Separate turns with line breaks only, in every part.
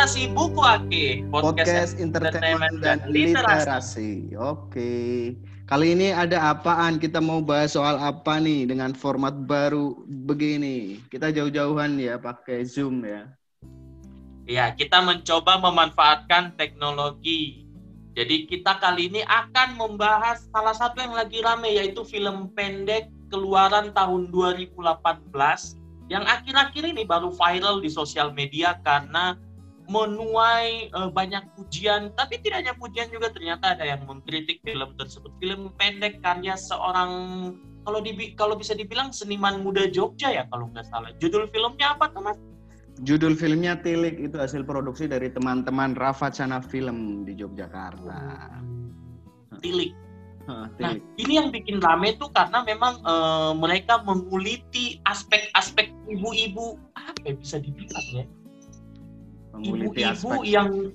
literasi buku Ake.
Podcast, entertainment dan literasi. Oke. Kali ini ada apaan? Kita mau bahas soal apa nih dengan format baru begini. Kita jauh-jauhan ya pakai Zoom ya.
Ya, kita mencoba memanfaatkan teknologi. Jadi kita kali ini akan membahas salah satu yang lagi rame yaitu film pendek keluaran tahun 2018 yang akhir-akhir ini baru viral di sosial media karena menuai uh, banyak pujian, tapi tidak hanya pujian juga ternyata ada yang mengkritik film tersebut. Film pendek karya seorang kalau di kalau bisa dibilang seniman muda Jogja ya kalau nggak salah. Judul filmnya apa teman?
Judul filmnya Tilik itu hasil produksi dari teman-teman Rafa Cana Film di Yogyakarta.
Tilik. Nah, ini yang bikin rame tuh karena memang uh, mereka menguliti aspek-aspek ibu-ibu apa ya bisa dibilang ya ibu-ibu yang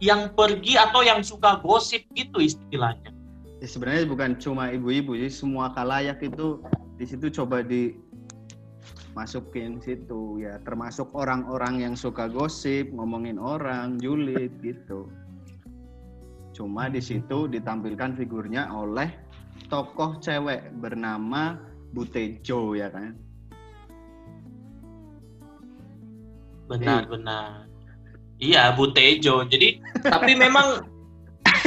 yang pergi atau yang suka gosip gitu istilahnya.
Ya, sebenarnya bukan cuma ibu-ibu, jadi semua kalayak itu di situ coba dimasukin situ ya, termasuk orang-orang yang suka gosip, ngomongin orang, julid gitu. Cuma di situ ditampilkan figurnya oleh tokoh cewek bernama Butejo ya kan.
Benar iya. benar. Iya Bu Tejo. Jadi tapi memang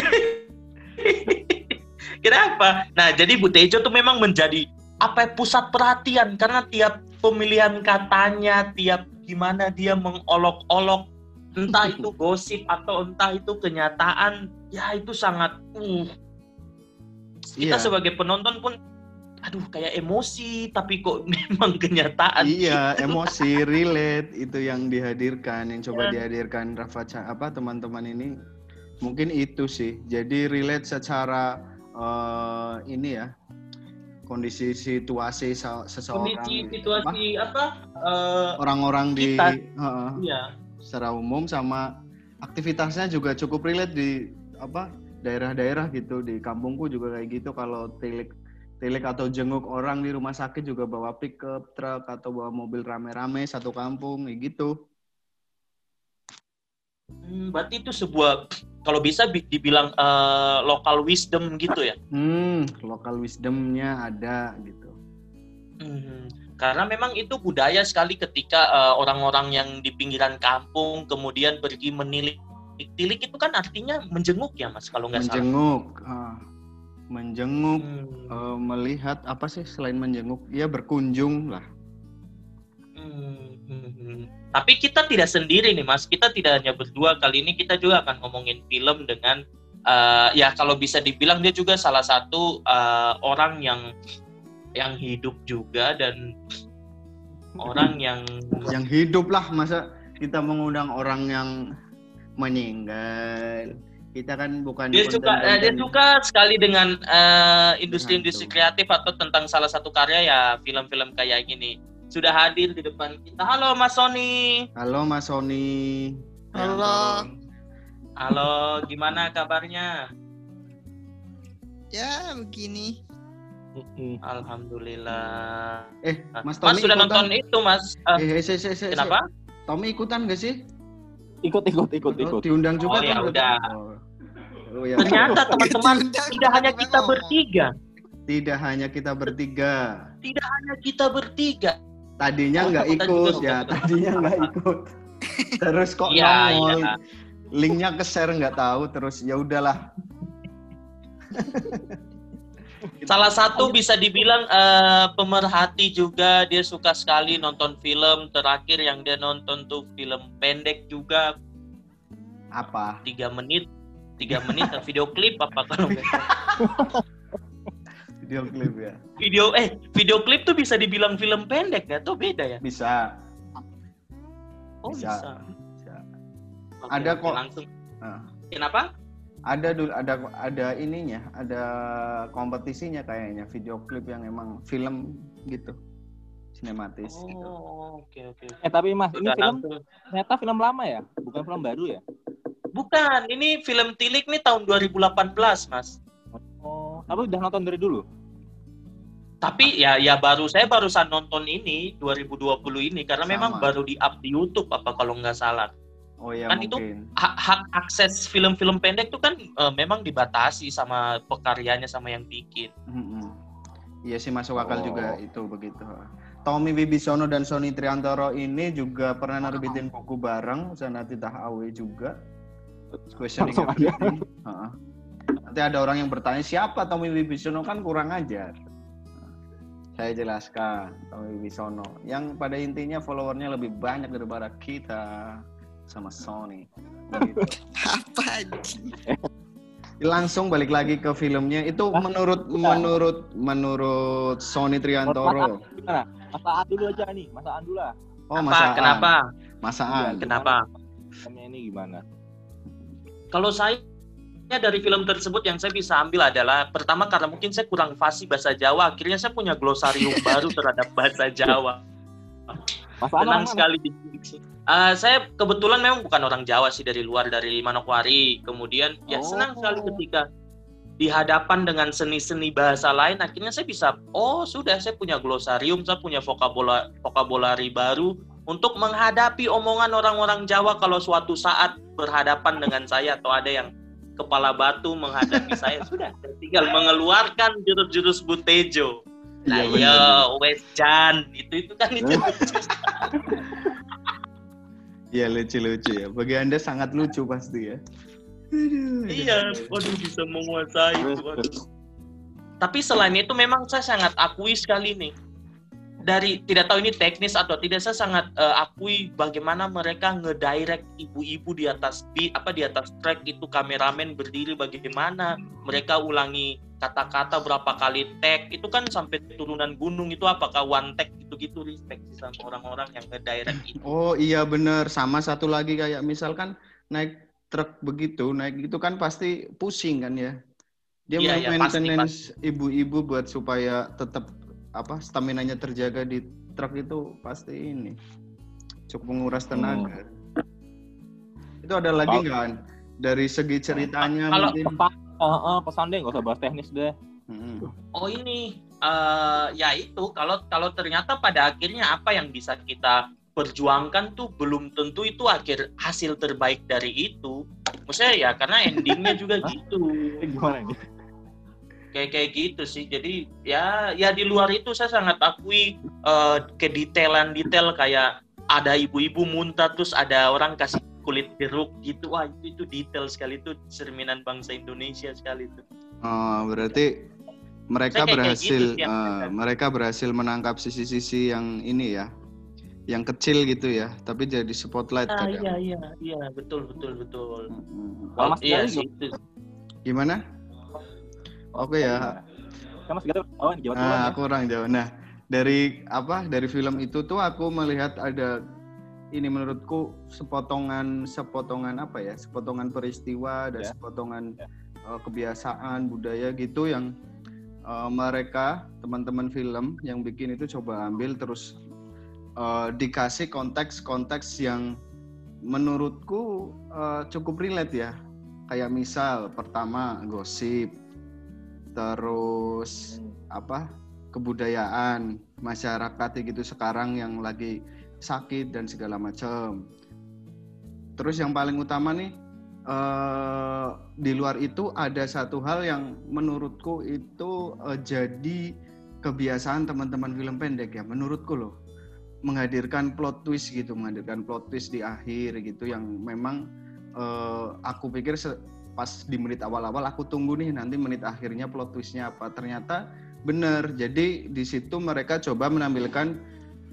kenapa? Nah jadi Bu Tejo tuh memang menjadi apa ya, pusat perhatian. Karena tiap pemilihan katanya tiap gimana dia mengolok-olok entah itu gosip atau entah itu kenyataan ya itu sangat uh. Kita yeah. sebagai penonton pun aduh kayak emosi tapi kok memang kenyataan
iya emosi relate itu yang dihadirkan yang coba ya. dihadirkan Rafa apa teman-teman ini. Mungkin itu sih. Jadi relate secara uh, ini ya kondisi situasi seseorang
kondisi situasi apa?
eh, orang-orang uh, di uh, iya. secara umum sama aktivitasnya juga cukup relate di apa daerah-daerah gitu. Di kampungku juga kayak gitu. Kalau tilik tilik atau jenguk orang di rumah sakit juga bawa pickup truk atau bawa mobil rame-rame satu kampung gitu.
Hmm, berarti itu sebuah kalau bisa dibilang uh, local wisdom gitu ya?
Hmm, local wisdomnya ada gitu.
Hmm, karena memang itu budaya sekali ketika uh, orang-orang yang di pinggiran kampung kemudian pergi menilik tilik itu kan artinya menjenguk ya mas kalau nggak
salah. Menjenguk. Uh menjenguk hmm. uh, melihat apa sih selain menjenguk? Ya berkunjung lah.
Hmm, hmm, hmm. tapi kita tidak sendiri nih mas. Kita tidak hanya berdua. Kali ini kita juga akan ngomongin film dengan uh, ya kalau bisa dibilang dia juga salah satu uh, orang yang yang hidup juga dan orang yang
yang hidup lah. Masa kita mengundang orang yang meninggal kita kan bukan
dia suka uh, dia suka sekali dengan uh, industri-industri kreatif atau tentang salah satu karya ya film-film kayak gini sudah hadir di depan kita halo Mas Sony
halo Mas Sony
halo
halo gimana kabarnya
ya begini
Alhamdulillah.
Eh, Mas Tommy
Mas sudah ikutan? nonton itu, Mas?
Uh, eh, eh, eh, eh, eh,
Kenapa?
Tommy ikutan gak sih?
Ikut, ikut, ikut, ikut.
Diundang juga
oh, ya
kan?
udah. Oh. Oh, ya. Ternyata teman-teman tidak hanya kita bertiga.
Tidak hanya kita bertiga.
Tidak hanya kita bertiga.
Tadinya nggak oh, ikut ya, tadinya nggak ikut. Terus kok ya, nongol. Ya. Linknya ke share nggak tahu, terus ya udahlah.
Salah satu bisa dibilang uh, pemerhati juga dia suka sekali nonton film. Terakhir yang dia nonton tuh film pendek juga.
Apa?
Tiga menit tiga menit video klip apa kalau
video klip ya
video eh video klip tuh bisa dibilang film pendek ya atau beda ya
bisa
oh bisa, bisa.
bisa. Oke, ada kok
langsung nah. kenapa
ada dulu ada ada ininya ada kompetisinya kayaknya video klip yang emang film gitu sinematis
oh,
gitu.
oke okay, oke. Okay.
Eh tapi Mas, ini film ternyata film lama ya, bukan film baru ya?
Bukan, ini film Tilik nih tahun 2018, Mas.
Oh, tapi udah nonton dari dulu?
tapi ya ya baru saya barusan nonton ini 2020 ini karena Sama. memang baru di up di YouTube apa kalau nggak salah.
Oh iya
kan
mungkin.
itu hak, hak akses film-film pendek itu kan uh, memang dibatasi sama pekaryanya sama yang bikin.
Mm-hmm. Iya sih masuk akal oh. juga itu begitu. Tommy Wibisono dan Sony Triantoro ini juga pernah nerbitin buku bareng Zanati Tahawi juga. Questioning Nanti ada orang yang bertanya siapa Tommy Wibisono kan kurang ajar saya jelaskan Tommy Wibisono yang pada intinya followernya lebih banyak daripada kita sama Sony. Apa Langsung balik lagi ke filmnya itu menurut menurut menurut Sony Triantoro.
Masaan dulu aja nih, masaan dulu lah.
Oh, masaan. Kenapa?
Masaan.
Kenapa?
ini gimana?
Kalau saya dari film tersebut yang saya bisa ambil adalah pertama karena mungkin saya kurang fasih bahasa Jawa, akhirnya saya punya glosarium baru terhadap bahasa Jawa. Senang sekali didiksi. Uh, saya kebetulan memang bukan orang Jawa sih dari luar dari Manokwari. Kemudian ya oh. senang sekali ketika di hadapan dengan seni-seni bahasa lain akhirnya saya bisa oh sudah saya punya glosarium, saya punya vokabulari baru untuk menghadapi omongan orang-orang Jawa kalau suatu saat berhadapan dengan saya atau ada yang kepala batu menghadapi saya sudah tinggal mengeluarkan jurus-jurus Butejo. Lah ya, Wes Jan itu itu kan itu.
Iya lucu-lucu ya. Bagi anda sangat lucu pasti ya.
iya, waduh bisa menguasai itu. Tapi selain itu memang saya sangat akui sekali nih dari tidak tahu ini teknis atau tidak saya sangat uh, akui bagaimana mereka ngedirect ibu-ibu di atas di apa di atas track itu kameramen berdiri bagaimana mereka ulangi kata-kata berapa kali tag itu kan sampai turunan gunung itu apakah one tag gitu-gitu respect sih sama orang-orang yang ngedirect itu.
Oh iya bener sama satu lagi kayak misalkan naik truk begitu naik itu kan pasti pusing kan ya. Dia iya, iya, maintenance ibu-ibu buat supaya tetap apa stamina-nya terjaga di truk itu pasti ini cukup menguras tenaga. Hmm. Itu ada lagi nggak kan dari segi ceritanya
kalau mungkin? Pesan, uh, uh, pesan deh nggak usah bahas teknis deh.
Hmm. Oh ini uh, ya itu kalau kalau ternyata pada akhirnya apa yang bisa kita perjuangkan tuh belum tentu itu akhir hasil terbaik dari itu. Maksudnya ya karena endingnya juga gitu. Gimana ini? Kayak kayak gitu sih. Jadi ya ya di luar itu saya sangat akui uh, kedetailan detail kayak ada ibu-ibu muntah terus ada orang kasih kulit jeruk gitu. Wah itu itu detail sekali. Itu cerminan bangsa Indonesia sekali itu.
Oh berarti mereka kayak berhasil gitu, uh, mereka berhasil menangkap sisi-sisi yang ini ya yang kecil gitu ya tapi jadi spotlight
ah, kadang. iya iya iya. Betul betul betul. Hmm. oh, iya sih itu.
Gimana Oke ya. Kamu segitu? Oh, Jawa nah, aku orang Jawa. Nah, dari apa? Dari film itu tuh aku melihat ada ini menurutku sepotongan sepotongan apa ya? Sepotongan peristiwa dan yeah. sepotongan yeah. Uh, kebiasaan budaya gitu yang uh, mereka teman-teman film yang bikin itu coba ambil terus uh, dikasih konteks-konteks yang menurutku uh, cukup relate ya. Kayak misal pertama gosip, terus apa kebudayaan masyarakat gitu sekarang yang lagi sakit dan segala macam. Terus yang paling utama nih eh, di luar itu ada satu hal yang menurutku itu eh, jadi kebiasaan teman-teman film pendek ya menurutku loh menghadirkan plot twist gitu menghadirkan plot twist di akhir gitu yang memang eh, aku pikir pas di menit awal-awal aku tunggu nih nanti menit akhirnya plot twistnya apa. Ternyata benar jadi di situ mereka coba menampilkan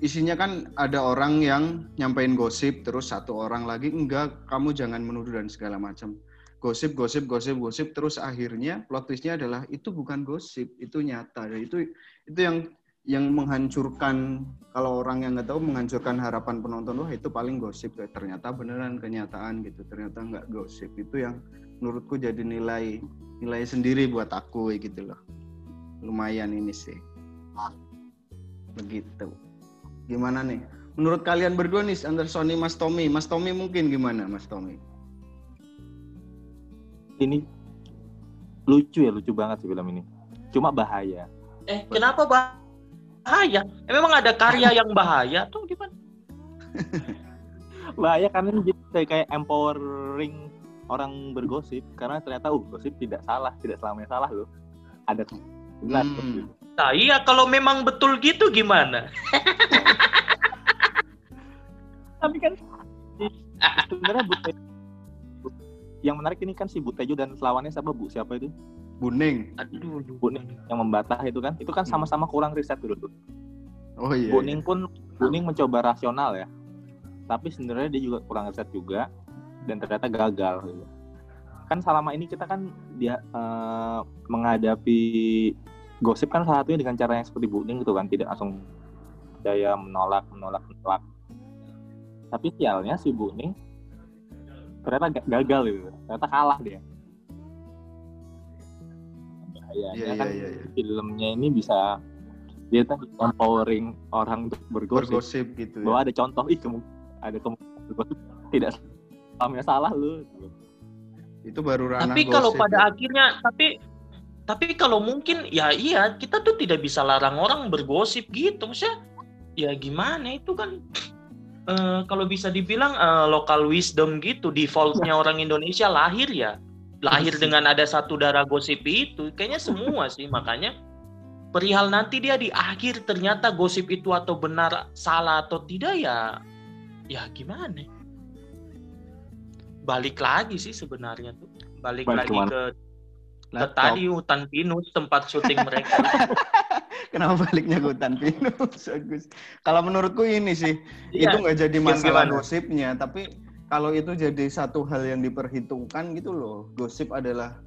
isinya kan ada orang yang nyampein gosip terus satu orang lagi enggak kamu jangan menuduh dan segala macam. Gosip gosip gosip gosip terus akhirnya plot twistnya adalah itu bukan gosip itu nyata. Dan itu itu yang yang menghancurkan kalau orang yang nggak tahu menghancurkan harapan penonton wah itu paling gosip. Ternyata beneran kenyataan gitu. Ternyata nggak gosip. Itu yang menurutku jadi nilai nilai sendiri buat aku gitu loh. Lumayan ini sih. Begitu. Gimana nih? Menurut kalian berdua nih antara Sony Mas Tommy. Mas Tommy mungkin gimana Mas Tommy?
Ini lucu ya lucu banget sih film ini. Cuma bahaya.
Eh kenapa bahaya. Eh, memang ada karya yang bahaya tuh gimana?
bahaya karena jadi kayak empowering orang bergosip karena ternyata uh gosip tidak salah, tidak selamanya salah loh. Ada
jelas. Hmm. Nah, iya kalau memang betul gitu gimana?
Tapi kan sebenarnya Butejo yang menarik ini kan si Butejo dan lawannya siapa Bu? Siapa itu?
Buning.
Aduh, Buning yang membatah itu kan. Itu kan hmm. sama-sama kurang riset dulu tuh.
Oh iya.
Buning iya. pun Buning mencoba rasional ya. Tapi sebenarnya dia juga kurang riset juga dan ternyata gagal gitu. Kan selama ini kita kan dia uh, menghadapi gosip kan salah satunya dengan cara yang seperti Buning gitu kan, tidak langsung daya menolak, menolak, menolak. Tapi sialnya si Buning ternyata gagal gitu, ternyata kalah dia bahayanya yeah, kan yeah, yeah. filmnya ini bisa dia kan empowering orang untuk bergosip, bergosip gitu ya. bahwa ada contoh ih kamu ada kemungkinan bergosip tidak sama salah lu.
Itu baru ranah
tapi kalau pada ya. akhirnya tapi tapi kalau mungkin ya iya kita tuh tidak bisa larang orang bergosip gitu maksudnya ya gimana? Itu kan uh, kalau bisa dibilang uh, local wisdom gitu defaultnya orang Indonesia lahir ya. Lahir dengan ada satu darah gosip itu kayaknya semua sih. Makanya perihal nanti dia di akhir ternyata gosip itu atau benar salah atau tidak ya ya gimana balik lagi sih sebenarnya tuh. Balik, balik lagi ke ke tadi hutan pinus tempat syuting mereka.
Kenapa baliknya ke hutan pinus Agus? Kalau menurutku ini sih iya, itu nggak jadi masalah gosipnya. Tapi kalau itu jadi satu hal yang diperhitungkan gitu loh gosip adalah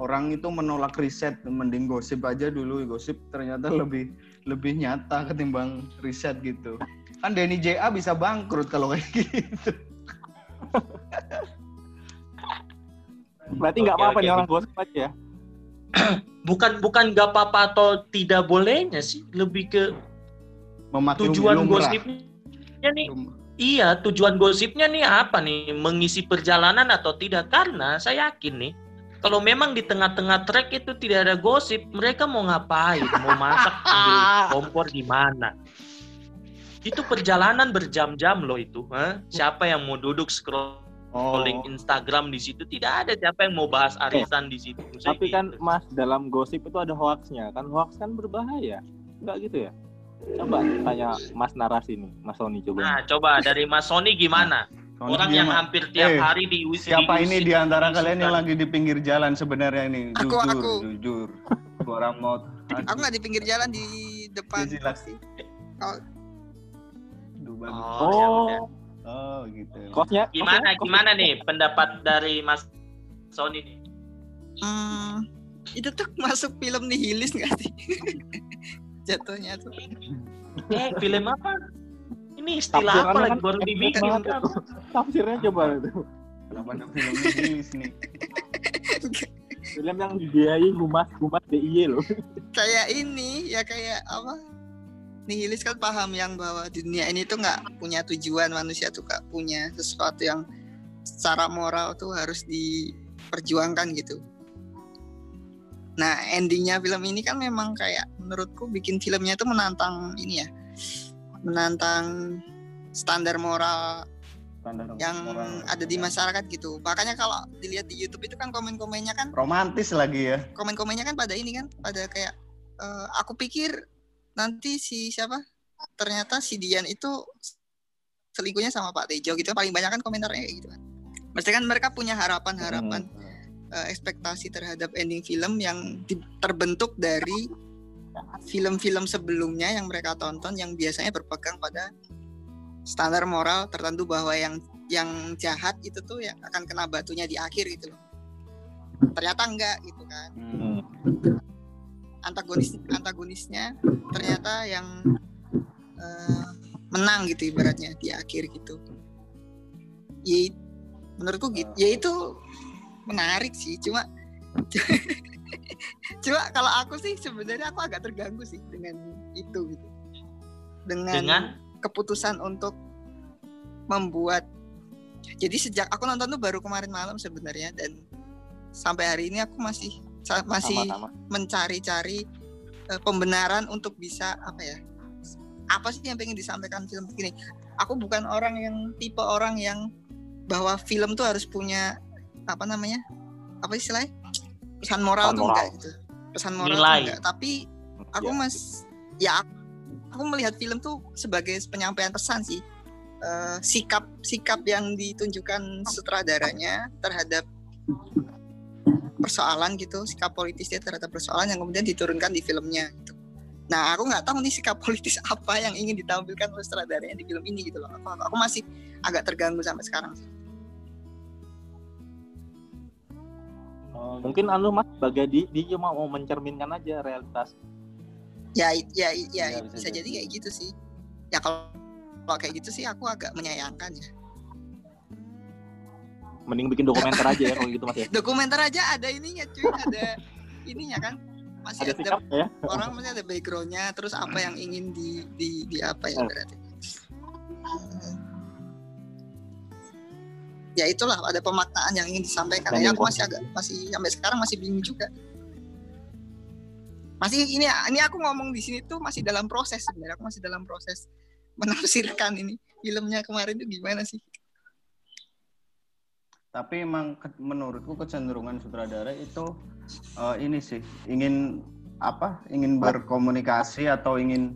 orang itu menolak riset mending gosip aja dulu. Gosip ternyata lebih lebih nyata ketimbang riset gitu. Kan Denny JA bisa bangkrut kalau kayak gitu
berarti nggak apa-apa nih orang gosip aja ya
bukan bukan nggak apa-apa atau tidak bolehnya sih lebih ke tujuan lumrah. gosipnya nih Iya, tujuan gosipnya nih apa nih? Mengisi perjalanan atau tidak? Karena saya yakin nih, kalau memang di tengah-tengah trek itu tidak ada gosip, mereka mau ngapain? Mau masak ambil kompor di mana? Itu perjalanan berjam-jam loh itu. Huh? Siapa yang mau duduk scrolling oh. Instagram di situ? Tidak ada siapa yang mau bahas arisan di situ.
Tapi kan gitu. Mas dalam gosip itu ada hoaxnya. Kan hoax kan berbahaya. Enggak gitu ya? Coba tanya Mas narasi nih, Mas Sony coba.
Nah, coba dari Mas Sony gimana? Sony Orang yang hampir tiap eh, hari di
Siapa di ini di antara kalian yang lagi di pinggir jalan sebenarnya ini?
Aku,
jujur,
aku.
jujur. Orang mau
Aku nggak di pinggir jalan di depan. Sih.
Oh. Oh, ya oh.
gitu.
Kosnya gimana kosnya, gimana nih pendapat dari Mas Sony nih?
Hmm, itu tuh masuk film nihilis nggak sih? jatuhnya tuh.
Eh film apa? Ini istilah apa lagi kan baru dibikin?
tafsirnya coba itu. Kenapa film rilis nih? Film yang dibiayai humas humas DIY loh.
Kayak ini ya kayak apa nihilis kan paham yang bahwa di dunia ini tuh nggak punya tujuan manusia tuh nggak punya sesuatu yang secara moral tuh harus diperjuangkan gitu Nah, endingnya film ini kan memang kayak menurutku bikin filmnya itu menantang ini ya, menantang standar moral standar yang moral. ada di masyarakat gitu. Makanya kalau dilihat di YouTube itu kan komen-komennya kan
romantis lagi ya.
Komen-komennya kan pada ini kan, pada kayak uh, aku pikir nanti si siapa? Ternyata si Dian itu selingkuhnya sama Pak Tejo gitu. Paling banyak kan komentarnya kayak gitu kan. Mesti kan mereka punya harapan-harapan. Hmm uh, ekspektasi terhadap ending film yang terbentuk dari film-film sebelumnya yang mereka tonton yang biasanya berpegang pada standar moral tertentu bahwa yang yang jahat itu tuh yang akan kena batunya di akhir gitu loh. Ternyata enggak gitu kan. Hmm. Antagonis antagonisnya ternyata yang uh, menang gitu ibaratnya di akhir gitu. Ya, menurutku gitu. Ya itu menarik sih cuma cuma kalau aku sih sebenarnya aku agak terganggu sih dengan itu gitu dengan, dengan? keputusan untuk membuat jadi sejak aku nonton tuh baru kemarin malam sebenarnya dan sampai hari ini aku masih masih mencari-cari uh, pembenaran untuk bisa apa ya apa sih yang pengen disampaikan film ini aku bukan orang yang tipe orang yang bahwa film tuh harus punya apa namanya apa istilahnya pesan moral pesan tuh moral. enggak gitu pesan moral Nilai. tuh enggak tapi aku ya. mas ya aku melihat film tuh sebagai penyampaian pesan sih uh, sikap sikap yang ditunjukkan sutradaranya terhadap persoalan gitu sikap politisnya terhadap persoalan yang kemudian diturunkan di filmnya gitu. Nah aku nggak tahu nih sikap politis apa yang ingin ditampilkan oleh sutradaranya di film ini gitu loh. Aku, aku masih agak terganggu sampai sekarang sih.
Oh, mungkin anu mas bagai di, dia cuma mau mencerminkan aja realitas.
Ya ya ya, ya bisa, bisa jadi kayak gitu sih. Ya kalau kalau kayak gitu sih aku agak menyayangkan ya
mending bikin dokumenter aja ya kalau gitu mas. Ya
dokumenter aja ada ininya cuy. Ada ininya kan. Masih ada, ada ya? orang masih ada backgroundnya terus apa yang ingin di di, di apa ya berarti? Ya itulah ada pemaknaan yang ingin disampaikan. Ya aku masih agak masih sampai sekarang masih bingung juga. Masih ini ini aku ngomong di sini tuh masih dalam proses sebenarnya. Aku masih dalam proses menafsirkan ini. Filmnya kemarin itu gimana sih
tapi emang menurutku kecenderungan sutradara itu uh, ini sih ingin apa ingin berkomunikasi atau ingin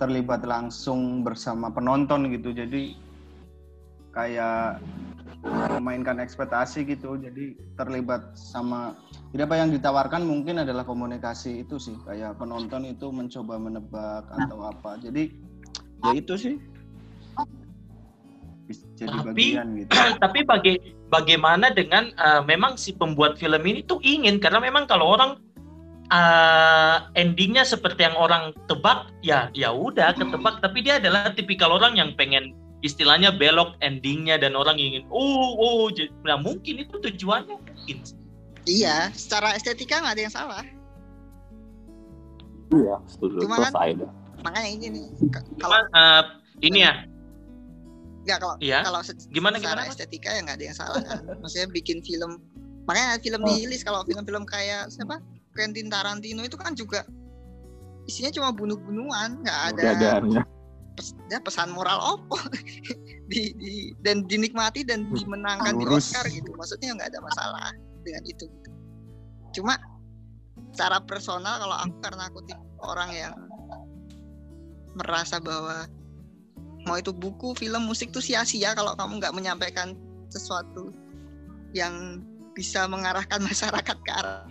terlibat langsung bersama penonton gitu. Jadi kayak memainkan ekspektasi gitu. Jadi terlibat sama jadi apa yang ditawarkan mungkin adalah komunikasi itu sih. Kayak penonton itu mencoba menebak atau apa. Jadi ya itu sih.
Jadi tapi, bagian gitu. tapi baga bagaimana dengan uh, memang si pembuat film ini tuh ingin karena memang kalau orang uh, endingnya seperti yang orang tebak ya ya udah ketebak. Tapi dia adalah tipikal orang yang pengen istilahnya belok endingnya dan orang ingin oh oh nah mungkin itu tujuannya mungkin.
Iya secara estetika nggak ada yang salah.
Iya setuju. Cuma kan,
makanya ini nih
kalau uh, ini ya
Enggak kalau iya? kalau gimana gimana estetika ya nggak ada yang salah kan. Maksudnya bikin film makanya film oh. dihilis kalau film-film kayak siapa Quentin Tarantino itu kan juga isinya cuma bunuh-bunuhan nggak ada pes, ya, pesan moral opo di, di dan dinikmati dan dimenangkan di Oscar gitu maksudnya nggak ada masalah dengan itu gitu. cuma secara personal kalau aku karena aku tipe orang yang merasa bahwa mau itu buku film musik tuh sia-sia kalau kamu nggak menyampaikan sesuatu yang bisa mengarahkan masyarakat ke arah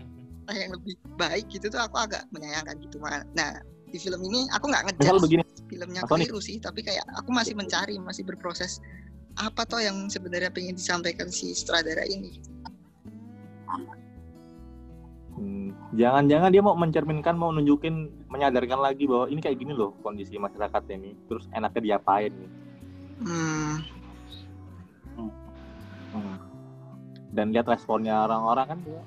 yang lebih baik gitu tuh aku agak menyayangkan gitu nah di film ini aku nggak begini. filmnya keliru sih tapi kayak aku masih mencari masih berproses apa toh yang sebenarnya pengen disampaikan si sutradara ini
jangan-jangan dia mau mencerminkan, mau nunjukin, menyadarkan lagi bahwa ini kayak gini loh kondisi masyarakat ini. Terus enaknya diapain nih? Hmm. Hmm. Dan lihat responnya orang-orang kan dia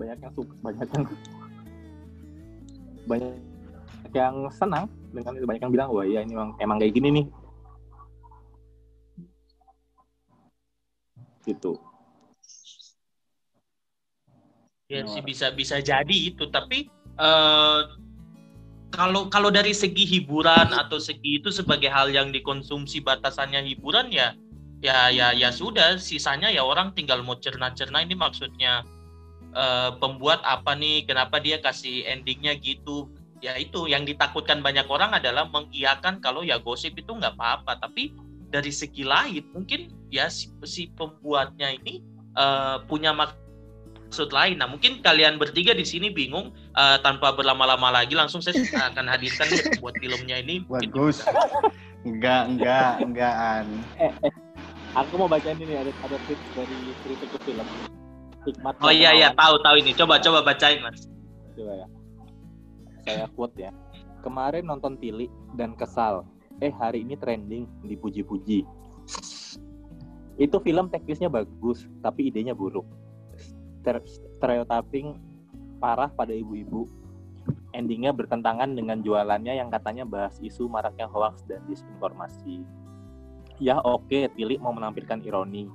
banyak yang suka, banyak yang banyak yang senang dengan itu banyak yang bilang wah iya ini emang emang kayak gini nih gitu
ya sih bisa bisa jadi itu tapi uh, kalau kalau dari segi hiburan atau segi itu sebagai hal yang dikonsumsi batasannya hiburan ya ya ya ya sudah sisanya ya orang tinggal mau cerna-cerna ini maksudnya uh, pembuat apa nih kenapa dia kasih endingnya gitu. Ya itu yang ditakutkan banyak orang adalah mengiakan kalau ya gosip itu nggak apa-apa tapi dari segi lain mungkin ya si, si pembuatnya ini uh, punya mak maksud lain. Nah, mungkin kalian bertiga di sini bingung uh, tanpa berlama-lama lagi langsung saya akan hadirkan buat filmnya ini.
Bagus. enggak, enggak, enggakan.
Eh, eh, aku mau bacain ini ada ada tips dari kritik film.
Hikmat oh iya iya, tahu tahu ini. Coba coba bacain, Mas.
Coba ya. Saya quote ya. Kemarin nonton Tili dan kesal. Eh, hari ini trending dipuji-puji. Itu film teknisnya bagus, tapi idenya buruk stereotyping parah pada ibu-ibu. Endingnya bertentangan dengan jualannya yang katanya bahas isu maraknya hoax dan disinformasi. Ya oke, okay, Tili mau menampilkan ironi.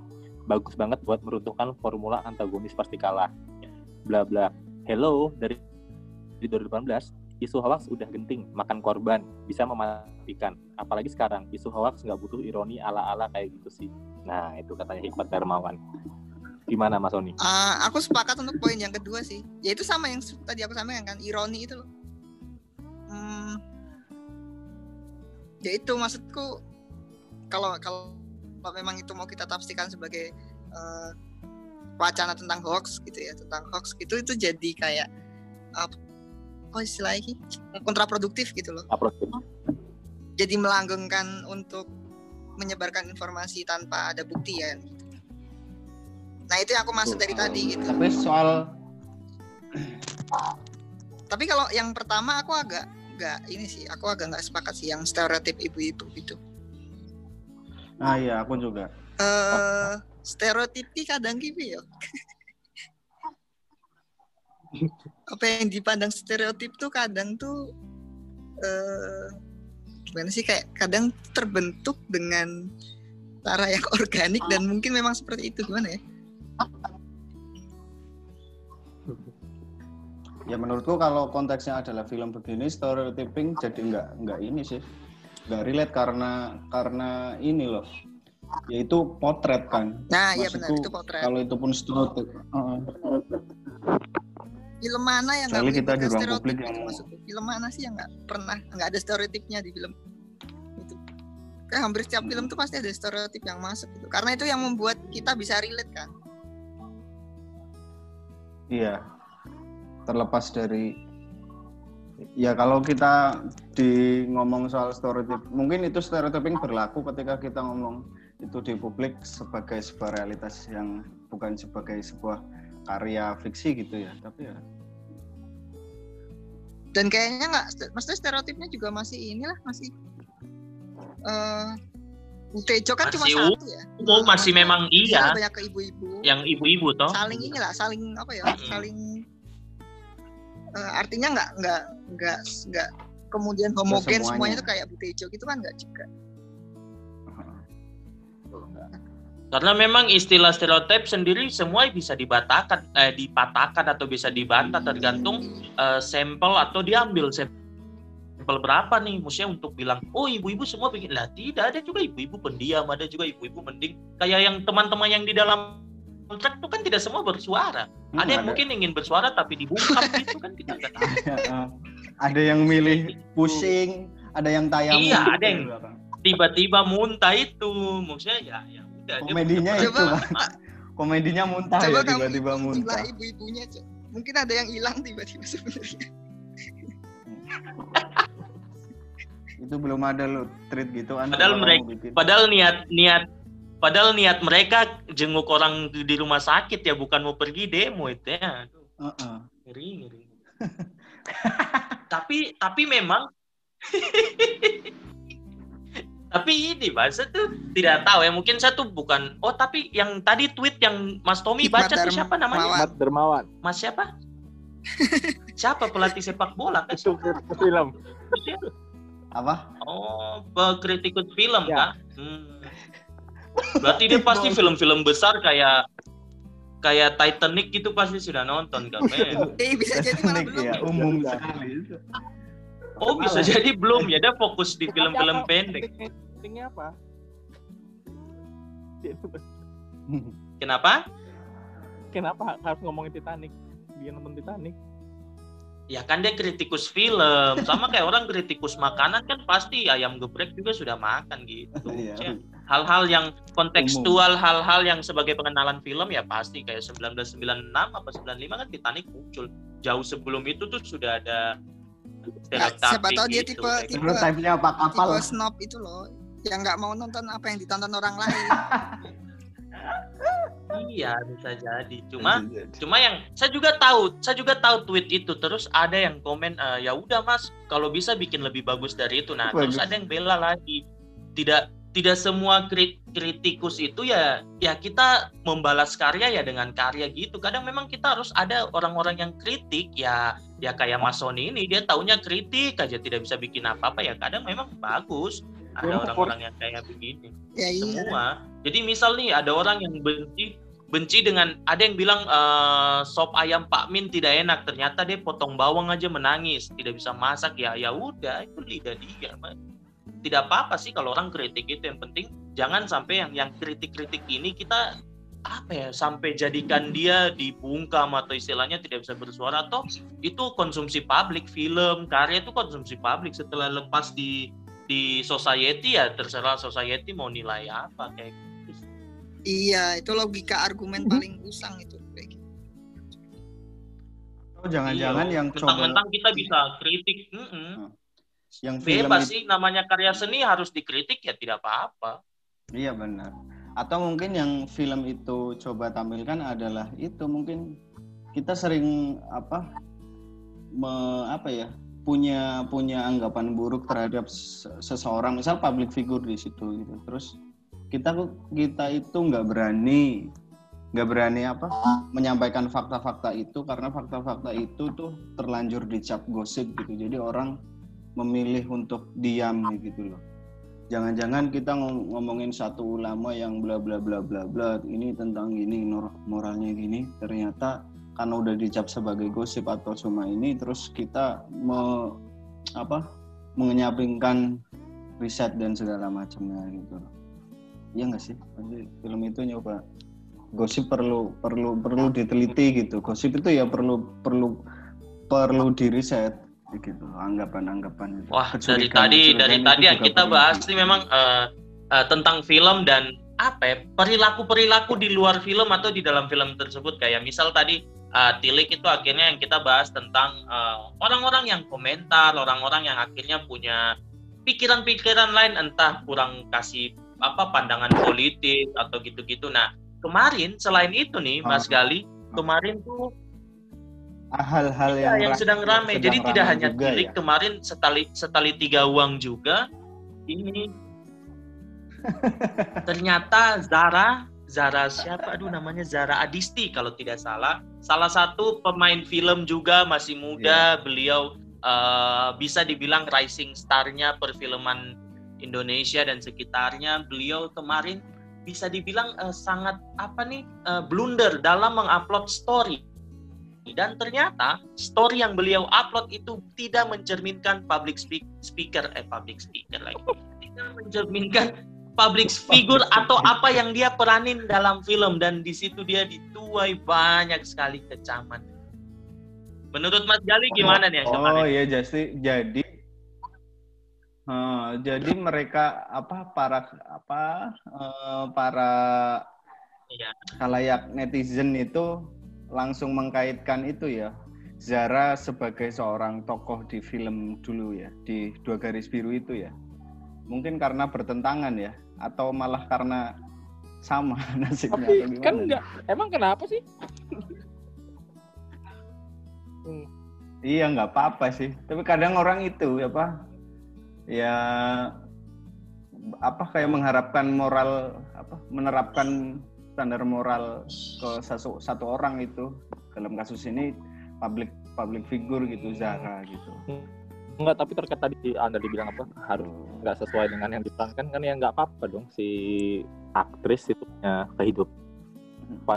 Bagus banget buat meruntuhkan formula antagonis pasti kalah. Bla bla. Hello, dari di 2018 isu hoax udah genting makan korban bisa mematikan apalagi sekarang isu hoax nggak butuh ironi ala-ala kayak gitu sih nah itu katanya Hikmat Darmawan gimana Mas Oni?
Uh, aku sepakat untuk poin yang kedua sih ya itu sama yang tadi aku sampaikan kan ironi itu loh hmm, ya itu maksudku kalau kalau memang itu mau kita tafsirkan sebagai uh, wacana tentang hoax gitu ya tentang hoax itu itu jadi kayak apa apa istilahnya kontraproduktif gitu loh. Jadi melanggengkan untuk menyebarkan informasi tanpa ada bukti ya. Nah itu yang aku maksud dari tadi gitu.
Tapi soal
tapi kalau yang pertama aku agak nggak ini sih, aku agak nggak sepakat sih yang stereotip ibu-ibu gitu.
Ah iya, aku juga.
Eh uh, stereotip kadang gitu ya. apa yang dipandang stereotip tuh kadang tuh uh, gimana sih kayak kadang terbentuk dengan cara yang organik dan mungkin memang seperti itu gimana ya?
Ya menurutku kalau konteksnya adalah film begini stereotyping jadi nggak nggak ini sih. Nggak relate karena karena ini loh. Yaitu potret kan.
Nah iya benar itu potret.
Kalau itu pun stereotip. Uh,
film mana yang nggak kita di ruang publik yang maksudku? Film mana sih yang nggak pernah nggak ada stereotipnya di film? Itu kayak hampir setiap film tuh pasti ada stereotip yang masuk gitu. Karena itu yang membuat kita bisa relate kan
iya. Terlepas dari ya kalau kita di ngomong soal stereotip mungkin itu stereotyping berlaku ketika kita ngomong itu di publik sebagai sebuah realitas yang bukan sebagai sebuah karya fiksi gitu ya tapi ya.
Dan kayaknya nggak maksudnya stereotipnya juga masih inilah masih uh, Utejo kan masih cuma satu ya?
oh, masih memang iya.
Banyak ke ibu-ibu.
Yang ibu-ibu toh.
Saling inilah saling apa ya? Hmm. saling uh, artinya nggak nggak nggak nggak kemudian homogen semuanya. semuanya. tuh kayak Butejo gitu kan nggak juga?
Karena memang istilah stereotip sendiri semua bisa dibatakan, eh, dipatahkan atau bisa dibantah tergantung eh, sampel atau diambil sampel berapa nih. Maksudnya untuk bilang, oh ibu-ibu semua bikin lah tidak ada juga ibu-ibu pendiam, ada juga ibu-ibu mending kayak yang teman-teman yang di dalam kontrak itu kan tidak semua bersuara. Hmm, ada yang ada. mungkin ingin bersuara tapi dibungkam gitu kan kita nggak tahu.
ada yang milih pusing, ada yang tayang.
Iya, ada yang tiba-tiba muntah itu. Maksudnya ya, ya
komedinya itu kan komedinya muntah coba ya tiba-tiba muntah
ibu-ibunya mungkin ada yang hilang tiba-tiba sebenarnya
itu belum ada lo treat gitu.
Padahal mereka padahal niat niat padahal niat mereka jenguk orang di rumah sakit ya bukan mau pergi demo itu ya. Uh -uh. ngeri ngeri. Tapi tapi memang tapi ini saya tuh tidak tahu ya. Mungkin saya tuh bukan oh tapi yang tadi tweet yang Mas Tommy baca tuh siapa namanya?
Mas Dermawan
Mas siapa? Siapa pelatih sepak bola? Kan
itu film
apa
oh kritikus film ya. kan hmm. berarti dia pasti film-film besar kayak kayak Titanic gitu pasti sudah nonton kan
eh bisa jadi malah belum ya,
umum sekali
Oh bisa jadi belum ya, dia fokus di film-film pendek
ratingnya apa?
Kenapa?
Kenapa harus ngomongin Titanic? Dia nonton Titanic.
Ya kan dia kritikus film, sama kayak orang kritikus makanan kan pasti ayam geprek juga sudah makan gitu. Iya. Hal-hal yang kontekstual, hal-hal yang sebagai pengenalan film ya pasti kayak 1996 apa 95 kan Titanic muncul. Jauh sebelum itu tuh sudah ada
Nah, siapa tahu dia gitu, tipe tipe, tipe, apa kapal. tipe snob itu loh yang nggak mau nonton apa yang ditonton orang lain.
iya bisa jadi. Cuma cuma yang saya juga tahu, saya juga tahu tweet itu. Terus ada yang komen e, ya udah mas, kalau bisa bikin lebih bagus dari itu. Nah bagus. terus ada yang bela lagi. Tidak tidak semua kritikus itu ya ya kita membalas karya ya dengan karya gitu. Kadang memang kita harus ada orang-orang yang kritik ya ya kayak Mas Sony ini dia taunya kritik aja tidak bisa bikin apa-apa ya kadang memang bagus ada orang-orang yang kayak begini
ya, iya.
semua jadi misal nih ada orang yang benci benci dengan ada yang bilang uh, sop ayam Pak Min tidak enak. Ternyata dia potong bawang aja menangis. Tidak bisa masak. Ya ya udah itu lidah dia man. tidak apa-apa sih kalau orang kritik itu. Yang penting jangan sampai yang yang kritik-kritik ini kita apa ya sampai jadikan dia dibungkam atau istilahnya tidak bisa bersuara. Atau itu konsumsi publik film karya itu konsumsi publik. Setelah lepas di di society ya terserah society mau nilai apa kayak gitu.
Iya, itu logika argumen paling usang itu kayak gitu.
Oh, jangan-jangan iya, yang
mentang-mentang kita bisa kritik. Mm -mm. Yang bebas sih namanya karya seni harus dikritik ya tidak apa-apa.
Iya benar atau mungkin yang film itu coba tampilkan adalah itu mungkin kita sering apa me, apa ya punya punya anggapan buruk terhadap seseorang misal public figure di situ gitu terus kita kita itu nggak berani nggak berani apa menyampaikan fakta-fakta itu karena fakta-fakta itu tuh terlanjur dicap gosip gitu. Jadi orang memilih untuk diam gitu loh. Jangan-jangan kita ngomongin satu ulama yang bla bla bla bla bla ini tentang gini moralnya gini. Ternyata karena udah dicap sebagai gosip atau cuma ini terus kita me, apa menyampingkan riset dan segala macamnya gitu iya nggak sih? Nanti film itu nyoba. Gosip perlu perlu perlu diteliti gitu. Gosip itu ya perlu perlu perlu diriset gitu. Anggapan-anggapan
itu. Wah dari tadi dari tadi yang kita bahas ini memang uh, uh, tentang film dan apa ya perilaku-perilaku di luar film atau di dalam film tersebut. Kayak misal tadi uh, Tilik itu akhirnya yang kita bahas tentang orang-orang uh, yang komentar, orang-orang yang akhirnya punya pikiran-pikiran lain entah kurang kasih apa pandangan politik atau gitu-gitu. Nah kemarin selain itu nih Mas Gali kemarin tuh
hal-hal
ya, yang, yang sedang ramai. Jadi tidak hanya Tilik ya? kemarin setali setali tiga uang juga. Ini ternyata Zara Zara siapa? Aduh namanya Zara Adisti kalau tidak salah. Salah satu pemain film juga masih muda. Yeah. Beliau uh, bisa dibilang rising starnya perfilman Indonesia dan sekitarnya. Beliau kemarin bisa dibilang uh, sangat apa nih uh, blunder dalam mengupload story dan ternyata story yang beliau upload itu tidak mencerminkan public speaker eh public speaker lagi tidak mencerminkan public figure atau apa yang dia peranin dalam film dan di situ dia dituai banyak sekali kecaman. Menurut Mas Gali gimana nih?
Oh iya jadi jadi uh, jadi mereka apa para apa uh, para iya. kalayak netizen itu langsung mengkaitkan itu ya Zara sebagai seorang tokoh di film dulu ya di dua garis biru itu ya mungkin karena bertentangan ya atau malah karena sama nasibnya
Tapi atau kan enggak emang kenapa sih
hmm. iya nggak apa-apa sih tapi kadang orang itu ya apa ya apa kayak mengharapkan moral apa menerapkan standar moral ke satu, satu orang itu dalam kasus ini public public figure gitu Zara gitu.
Enggak, tapi terkait tadi Anda dibilang apa harus nggak sesuai dengan yang diperankan kan ya nggak apa-apa dong si aktris itu punya kehidupan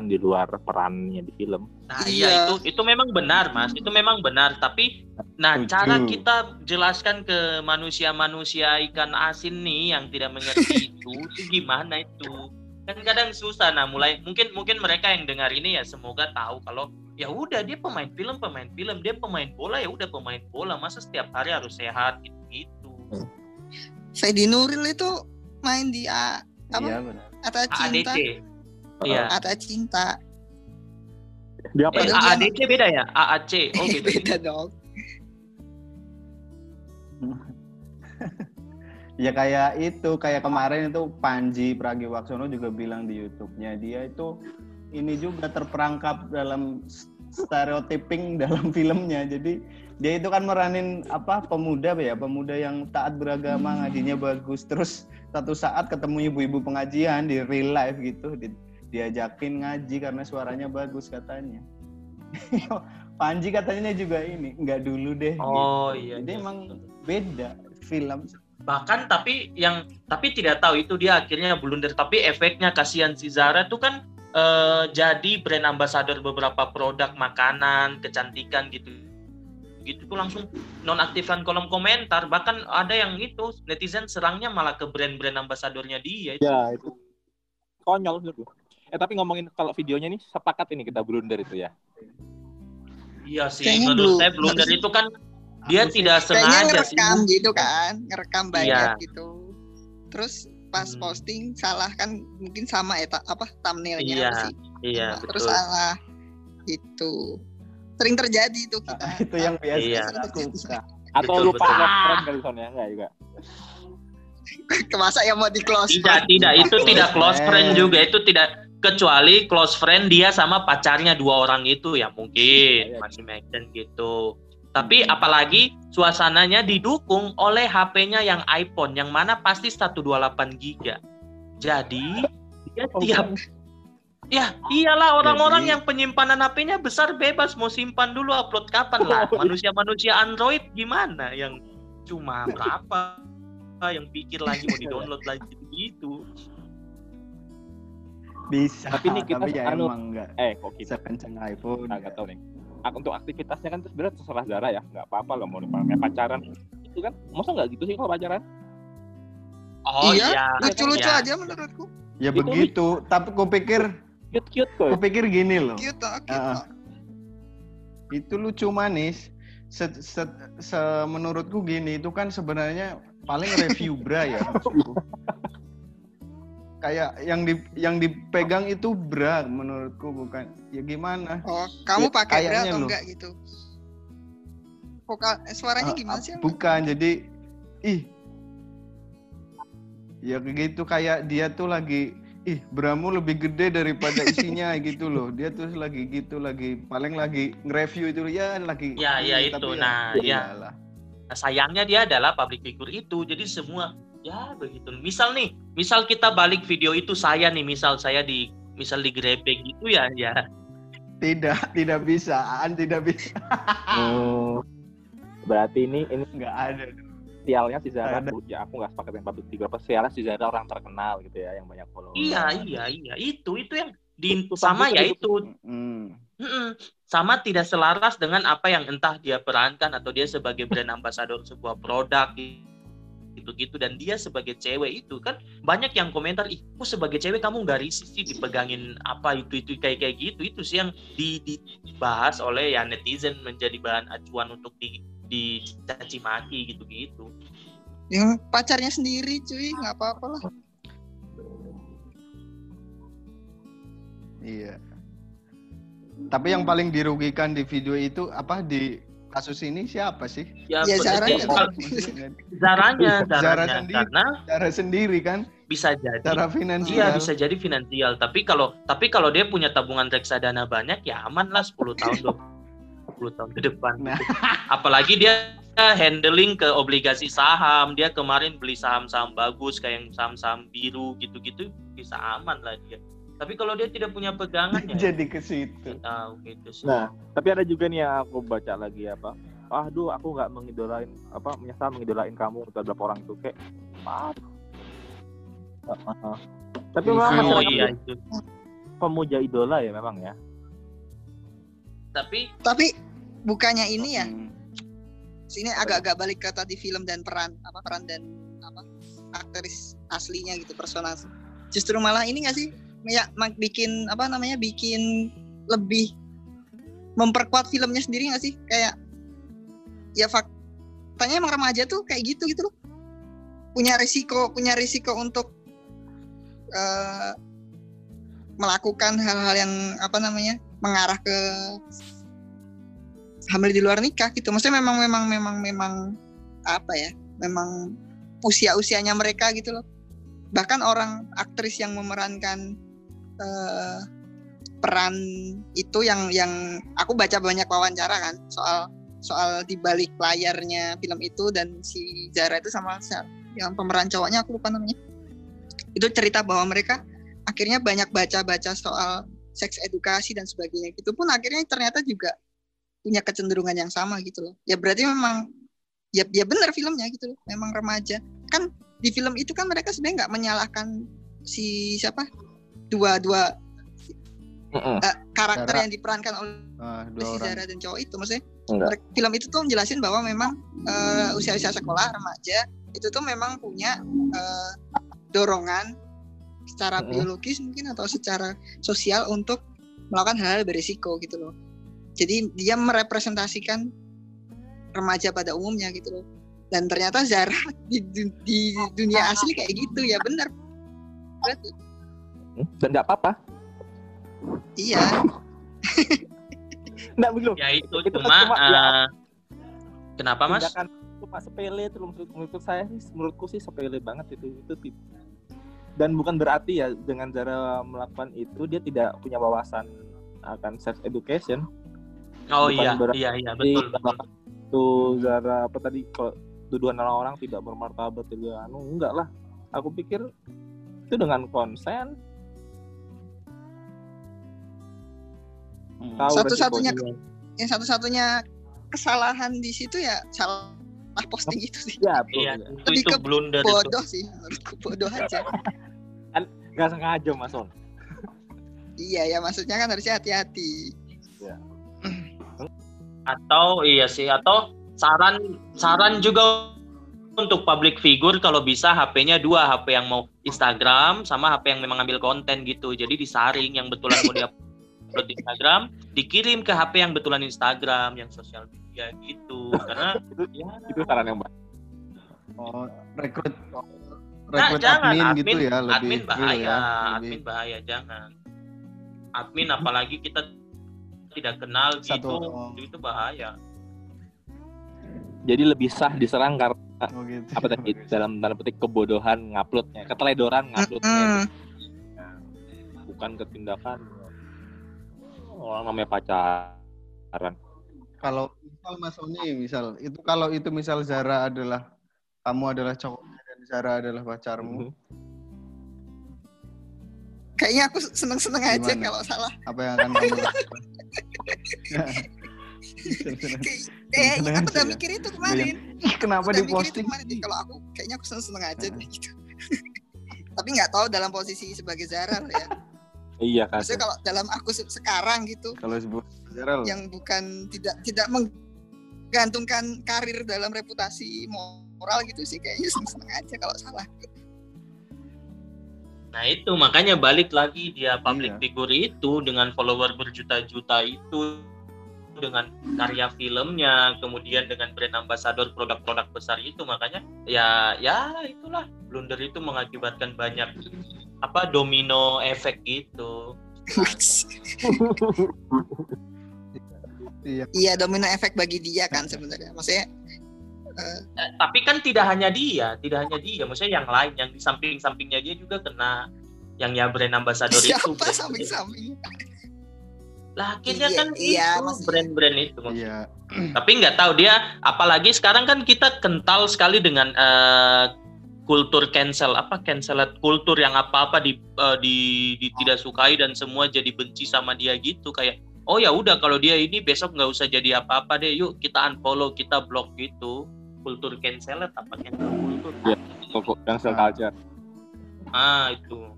di luar perannya di film.
Nah, iya, iya itu itu memang benar, Mas. Itu memang benar, tapi nah Tujuh. cara kita jelaskan ke manusia-manusia ikan asin nih yang tidak mengerti itu, itu gimana itu? kan kadang susah nah mulai mungkin mungkin mereka yang dengar ini ya semoga tahu kalau ya udah dia pemain film pemain film dia pemain bola ya udah pemain bola masa setiap hari harus sehat gitu gitu
Fedi Nuril itu main di A, apa iya, benar. Ata Cinta ADC. Iya. Ata Cinta
dia apa eh, AADC beda ya AAC
oh gitu beda dong
Ya kayak itu, kayak kemarin itu Panji Pragiwaksono juga bilang di YouTube-nya dia itu ini juga terperangkap dalam stereotyping dalam filmnya. Jadi dia itu kan meranin apa pemuda ya, pemuda yang taat beragama, hmm. ngajinya bagus. Terus satu saat ketemu ibu-ibu pengajian di real life gitu, di, diajakin ngaji karena suaranya bagus katanya. Panji katanya juga ini, nggak dulu deh.
Oh gitu. iya.
Jadi iya. emang beda film
bahkan tapi yang tapi tidak tahu itu dia akhirnya blunder tapi efeknya kasihan si Zara itu kan uh, jadi brand ambassador beberapa produk makanan, kecantikan gitu. Gitu tuh langsung nonaktifkan kolom komentar. Bahkan ada yang itu netizen serangnya malah ke brand-brand ambasadornya dia.
Itu. Ya itu konyol menurutku. Eh tapi ngomongin kalau videonya nih sepakat ini kita blunder itu ya.
Iya sih, Kayaknya menurut saya blunder itu kan dia tidak sengaja
Kayaknya ngerekam sih. gitu kan, ngerekam banyak iya. gitu. Terus pas hmm. posting salah kan mungkin sama ya apa thumbnailnya
iya,
sih.
Iya,
nah, Terus salah itu sering terjadi itu kita.
itu yang biasa
iya.
Atau betul, lupa friend kali soalnya enggak juga.
Kemasa yang mau di close
Tidak, friend. tidak. Itu tidak close friend juga. Itu tidak kecuali close friend dia sama pacarnya dua orang itu ya mungkin iya, iya. masih make gitu. Tapi apalagi suasananya didukung oleh HP-nya yang iPhone yang mana pasti 128 GB. Jadi dia tiap Ya, iyalah orang-orang yang penyimpanan HP-nya besar bebas mau simpan dulu upload kapan lah. Manusia-manusia Android gimana yang cuma berapa yang pikir lagi mau di-download lagi gitu.
Bisa.
Tapi ini kita
tapi ya anu, emang enggak.
Eh, kok kita
kencang iPhone.
Enggak tahu nih untuk aktivitasnya kan sebenarnya terserah Zara ya nggak apa-apa lah mau dipakai pacaran itu kan masa nggak gitu sih kalau pacaran
oh iya, iya. lucu-lucu iya. aja menurutku
ya itu begitu lucu. tapi ku pikir
cute cute kok
ku pikir gini loh
cute, oh, cute, uh,
itu lucu manis se, se, se menurutku gini itu kan sebenarnya paling review bra ya kayak yang di yang dipegang itu bra menurutku bukan. Ya gimana?
Oh kamu ya, pakai bra atau enggak gitu? Vokal eh, suaranya uh, gimana sih
bukan jadi ih. Ya gitu kayak dia tuh lagi ih bramu lebih gede daripada isinya gitu loh. Dia tuh lagi gitu lagi paling lagi nge-review itu ya lagi
ya ya itu. ya, nah ya, ya. sayangnya dia adalah public figure itu. Jadi semua ya begitu. Misal nih misal kita balik video itu saya nih misal saya di misal di grebek gitu ya ya.
Tidak tidak bisa an tidak bisa.
Oh. Berarti ini ini
nggak ada.
sialnya si Zara ada. ya. Aku nggak sepakat yang patut tiga sialnya si Zara orang terkenal gitu ya yang banyak follow
iya iya iya. Itu itu yang di itu sama ya itu. Hmm. sama tidak selaras dengan apa yang entah dia perankan atau dia sebagai brand ambassador sebuah produk gitu-gitu. Dan dia sebagai cewek itu kan banyak yang komentar ih kok sebagai cewek kamu nggak risih sih dipegangin apa itu itu kayak kayak gitu? Itu sih yang di, dibahas oleh ya netizen menjadi bahan acuan untuk di dicaci maki gitu-gitu.
Yang pacarnya sendiri cuy. Nggak apa-apa lah.
Iya. Tapi yang paling dirugikan di video itu apa? Di kasus ini siapa sih?
Ya, ya Zaranya.
Zaranya,
Zara sendiri, karena Zara sendiri kan
bisa jadi
Zara finansial.
Iya, bisa jadi finansial. Tapi kalau tapi kalau dia punya tabungan reksadana banyak ya aman lah 10 tahun 20 tahun ke depan. Nah. Apalagi dia handling ke obligasi saham, dia kemarin beli saham-saham bagus kayak saham-saham biru gitu-gitu bisa aman lah dia. Tapi kalau dia tidak punya pegangan ya
jadi ke situ.
Tahu gitu sih.
Nah, tapi ada juga nih yang aku baca lagi apa? Ah, aduh, aku nggak mengidolain apa menyesal mengidolain kamu terhadap orang itu kayak ah. Uh, uh, uh. Tapi memang oh, iya, itu. pemuja idola ya memang ya.
Tapi
tapi bukannya ini ya. Hmm. Sini agak-agak balik ke tadi film dan peran apa peran dan apa aktris aslinya gitu personal. Justru malah ini gak sih ya bikin apa namanya bikin lebih memperkuat filmnya sendiri nggak sih? Kayak ya faktanya emang remaja tuh kayak gitu gitu loh. Punya risiko punya risiko untuk uh, melakukan hal-hal yang apa namanya mengarah ke hamil di luar nikah gitu. Maksudnya memang memang memang memang apa ya memang usia usianya mereka gitu loh. Bahkan orang aktris yang memerankan uh, peran itu yang yang aku baca banyak wawancara kan soal soal di balik layarnya film itu dan si Zara itu sama yang pemeran cowoknya aku lupa namanya. Itu cerita bahwa mereka akhirnya banyak baca-baca soal seks edukasi dan sebagainya. Itu pun akhirnya ternyata juga punya kecenderungan yang sama gitu loh. Ya berarti memang ya ya benar filmnya gitu loh. Memang remaja. Kan di film itu kan mereka sebenarnya nggak menyalahkan si siapa dua dua uh, karakter Zara. yang diperankan oleh uh, si Zara dan cowok itu. Maksudnya Enggak. film itu tuh menjelasin bahwa memang uh, usia-usia sekolah remaja itu tuh memang punya uh, dorongan secara uh biologis mungkin atau secara sosial untuk melakukan hal-hal berisiko gitu loh. Jadi dia merepresentasikan remaja pada umumnya gitu loh. Dan ternyata Zara di, di dunia asli kayak gitu. Ya benar. Berarti
dan nggak apa-apa.
Iya.
Nggak belum
ya itu, itu cuma, cuma uh, ya, kenapa mas?
Cuma sepele itu menurut, menurut saya sih menurutku sih sepele banget itu itu dan bukan berarti ya dengan cara melakukan itu dia tidak punya wawasan akan sex education
oh bukan iya iya iya betul, betul.
itu Zara apa tadi kalau tuduhan orang-orang tidak bermartabat tidak anu enggak lah. Aku pikir itu dengan konsen
hmm. satu-satunya yang satu-satunya kesalahan di situ ya salah posting itu sih.
Ya iya, itu, itu, ke blunder
bodoh itu. sih menurutku bodoh aja.
Kan nggak sengaja mas On
iya ya maksudnya kan harusnya hati-hati. Ya.
atau iya sih atau saran saran juga untuk public figure kalau bisa HP-nya dua HP yang mau Instagram sama HP yang memang ambil konten gitu. Jadi disaring yang betulan mau dia upload di Instagram dikirim ke HP yang betulan Instagram yang sosial media gitu. Karena
itu, ya, itu saran yang baik.
Oh rekrut
nah, jangan admin, admin gitu ya lebih admin bahaya ya, admin bahaya jangan. Admin apalagi kita tidak kenal Satu, gitu oh. itu bahaya.
Jadi lebih sah diserang karena oh, gitu. apa tadi dalam tanda petik kebodohan nguploadnya keteledoran nguploadnya. Bukan ketindakan orang namanya pacaran.
Kalau misal Mas Oni misal itu kalau itu misal Zara adalah kamu adalah cowoknya dan Zara adalah pacarmu. Mm-hmm.
kayaknya aku seneng-seneng aja kalau salah.
Apa yang akan kamu lakukan?
Kayak aku udah mikir itu kemarin.
Kenapa di posting?
kalau aku kayaknya aku seneng-seneng aja deh gitu. Tapi nggak tahu dalam posisi sebagai Zara ya
Iya kan.
Maksudnya kalau dalam aku sekarang gitu.
Kalau sebut
yang bukan tidak tidak menggantungkan karir dalam reputasi moral gitu sih kayaknya seneng-seneng aja kalau salah.
Nah itu makanya balik lagi dia public iya. figure itu dengan follower berjuta-juta itu dengan karya filmnya, kemudian dengan brand ambassador produk-produk besar itu makanya ya ya itulah blunder itu mengakibatkan banyak apa domino efek gitu.
iya. Iya domino efek bagi dia kan sebenarnya. Maksudnya
uh, eh, tapi kan tidak hanya dia, tidak hanya dia, maksudnya yang lain yang di samping-sampingnya dia juga kena yang ya brand ambassador
Siapa
itu.
Siapa samping-samping?
Lah akhirnya iya, kan iya, itu brand-brand itu. Iya. Tapi nggak tahu dia apalagi sekarang kan kita kental sekali dengan uh, kultur cancel apa cancel kultur yang apa-apa di, uh, di di tidak sukai dan semua jadi benci sama dia gitu. Kayak oh ya udah kalau dia ini besok nggak usah jadi apa-apa deh yuk kita unfollow kita block gitu. Kultur cancel apa cancel kultur.
Ya cancel culture.
Ah itu.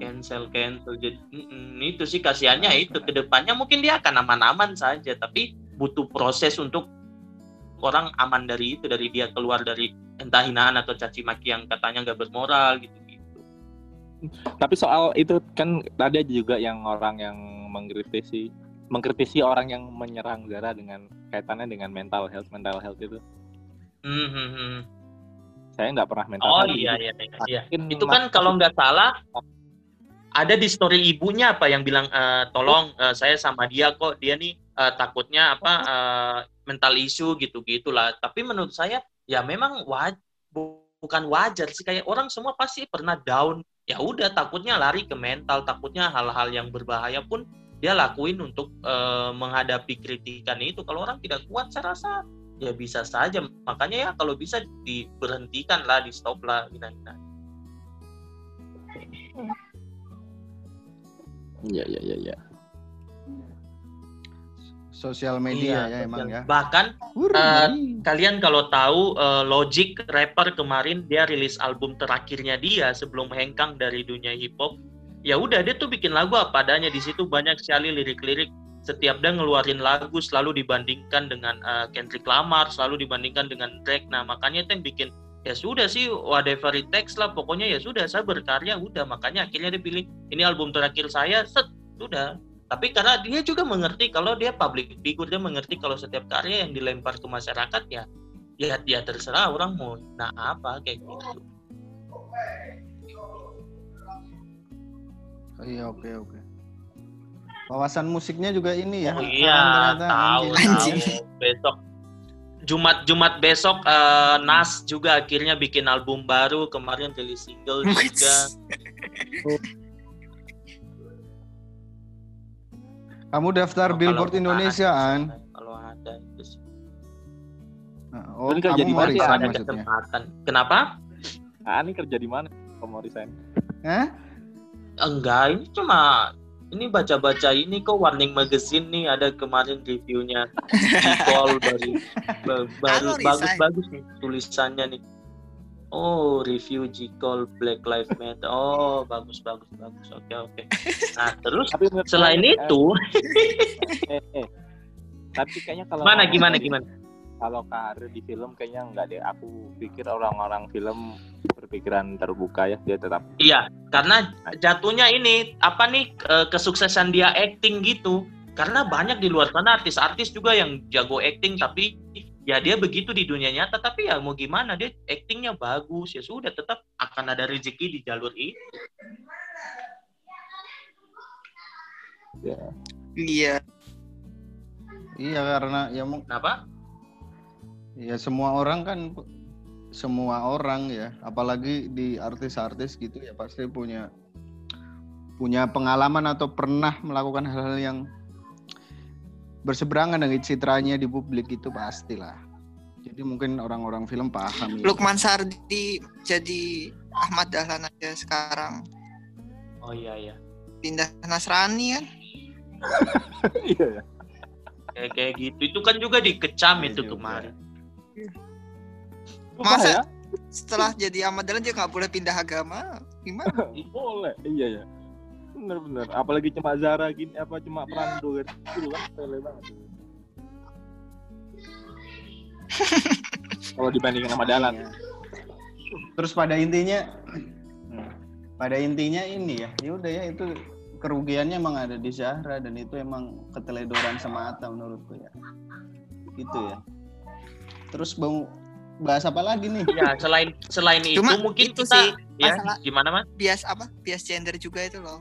Cancel cancel jadi mm, itu sih kasihannya itu. Ke depannya mungkin dia akan aman-aman saja tapi butuh proses untuk orang aman dari itu dari dia keluar dari entah hinaan atau caci maki yang katanya nggak bermoral gitu gitu
tapi soal itu kan tadi juga yang orang yang mengkritisi mengkritisi orang yang menyerang Zara dengan kaitannya dengan mental health mental health itu. Mm -hmm. saya nggak pernah mental
oh health. iya, iya iya iya. Itu kan kalau nggak salah ada di story ibunya apa yang bilang e, tolong uh, saya sama dia kok dia nih uh, takutnya apa uh, mental issue gitu gitulah. Tapi menurut saya ya memang waj bukan wajar sih. Kayak orang semua pasti pernah down. Ya udah takutnya lari ke mental takutnya hal-hal yang berbahaya pun dia lakuin untuk uh, menghadapi kritikan itu. Kalau orang tidak kuat saya rasa ya bisa saja. Makanya ya kalau bisa diberhentikan lah di stop lah gitu
ya ya ya ya
sosial media iya, ya emang ya.
Bahkan uh, kalian kalau tahu uh, Logic rapper kemarin dia rilis album terakhirnya dia sebelum hengkang dari dunia hip hop ya udah dia tuh bikin lagu apa adanya di situ. Banyak sekali lirik-lirik. Setiap dia ngeluarin lagu selalu dibandingkan dengan uh, Kendrick Lamar selalu dibandingkan dengan Drake. Nah makanya itu yang bikin ya sudah sih whatever it takes lah. Pokoknya ya sudah saya berkarya udah. Makanya akhirnya dia pilih ini album terakhir saya. Set sudah tapi karena dia juga mengerti kalau dia public figure dia mengerti kalau setiap karya yang dilempar ke masyarakat ya ya ya terserah orang mau nah apa kayak gitu.
Oh, iya oke oke. Wawasan musiknya juga ini ya.
Oh, iya tahu, tahu. Besok Jumat Jumat besok uh, Nas juga akhirnya bikin album baru kemarin rilis single juga.
Kamu daftar oh, Billboard Indonesia an?
Kalau ada itu sih.
Nah, oh, kerja di mana?
Ada kesempatan. Kenapa?
Ah, ini kerja di mana? Kamu resign?
Hah?
Enggak, ini cuma ini baca-baca ini kok warning magazine nih ada kemarin reviewnya call dari baru bagus-bagus nih tulisannya nih oh review J-Call Black Lives Matter oh bagus bagus bagus oke okay, oke okay. nah terus tapi selain eh, itu
eh, eh. tapi kayaknya kalau
mana gimana gimana
kalau karir di film kayaknya enggak deh. Aku pikir orang-orang film berpikiran terbuka ya dia tetap.
Iya, karena jatuhnya ini apa nih kesuksesan dia acting gitu. Karena banyak di luar sana artis-artis juga yang jago acting tapi ya dia begitu di dunia nyata tapi ya mau gimana dia actingnya bagus ya sudah tetap akan ada rezeki di jalur itu.
Ya. Iya. Iya karena ya mau.
Kenapa?
Ya semua orang kan semua orang ya, apalagi di artis-artis gitu ya pasti punya punya pengalaman atau pernah melakukan hal-hal yang berseberangan dengan citranya di publik itu pastilah. Jadi mungkin orang-orang film paham.
Ya. Lukman Sardi jadi Ahmad Dahlan aja sekarang.
Oh iya iya.
Pindah Nasrani kan?
iya ya. Kayak kayak gitu. Itu kan juga dikecam ya itu juga. kemarin.
Masa ya? setelah jadi Ahmad Dahlan dia nggak boleh pindah agama? Gimana?
boleh, iya ya. Bener-bener. Apalagi cuma Zara gini, apa cuma Prando kan? Itu kan boleh banget. Kalau dibandingin sama Dahlan. Iya.
Terus pada intinya, pada intinya ini ya, ya udah ya itu kerugiannya emang ada di Zahra dan itu emang keteledoran semata menurutku ya. Gitu ya. Terus mau bahas apa lagi nih?
Ya selain selain Cuma itu mungkin itu kita sih, ya gimana mas?
Bias apa? Bias gender juga itu loh.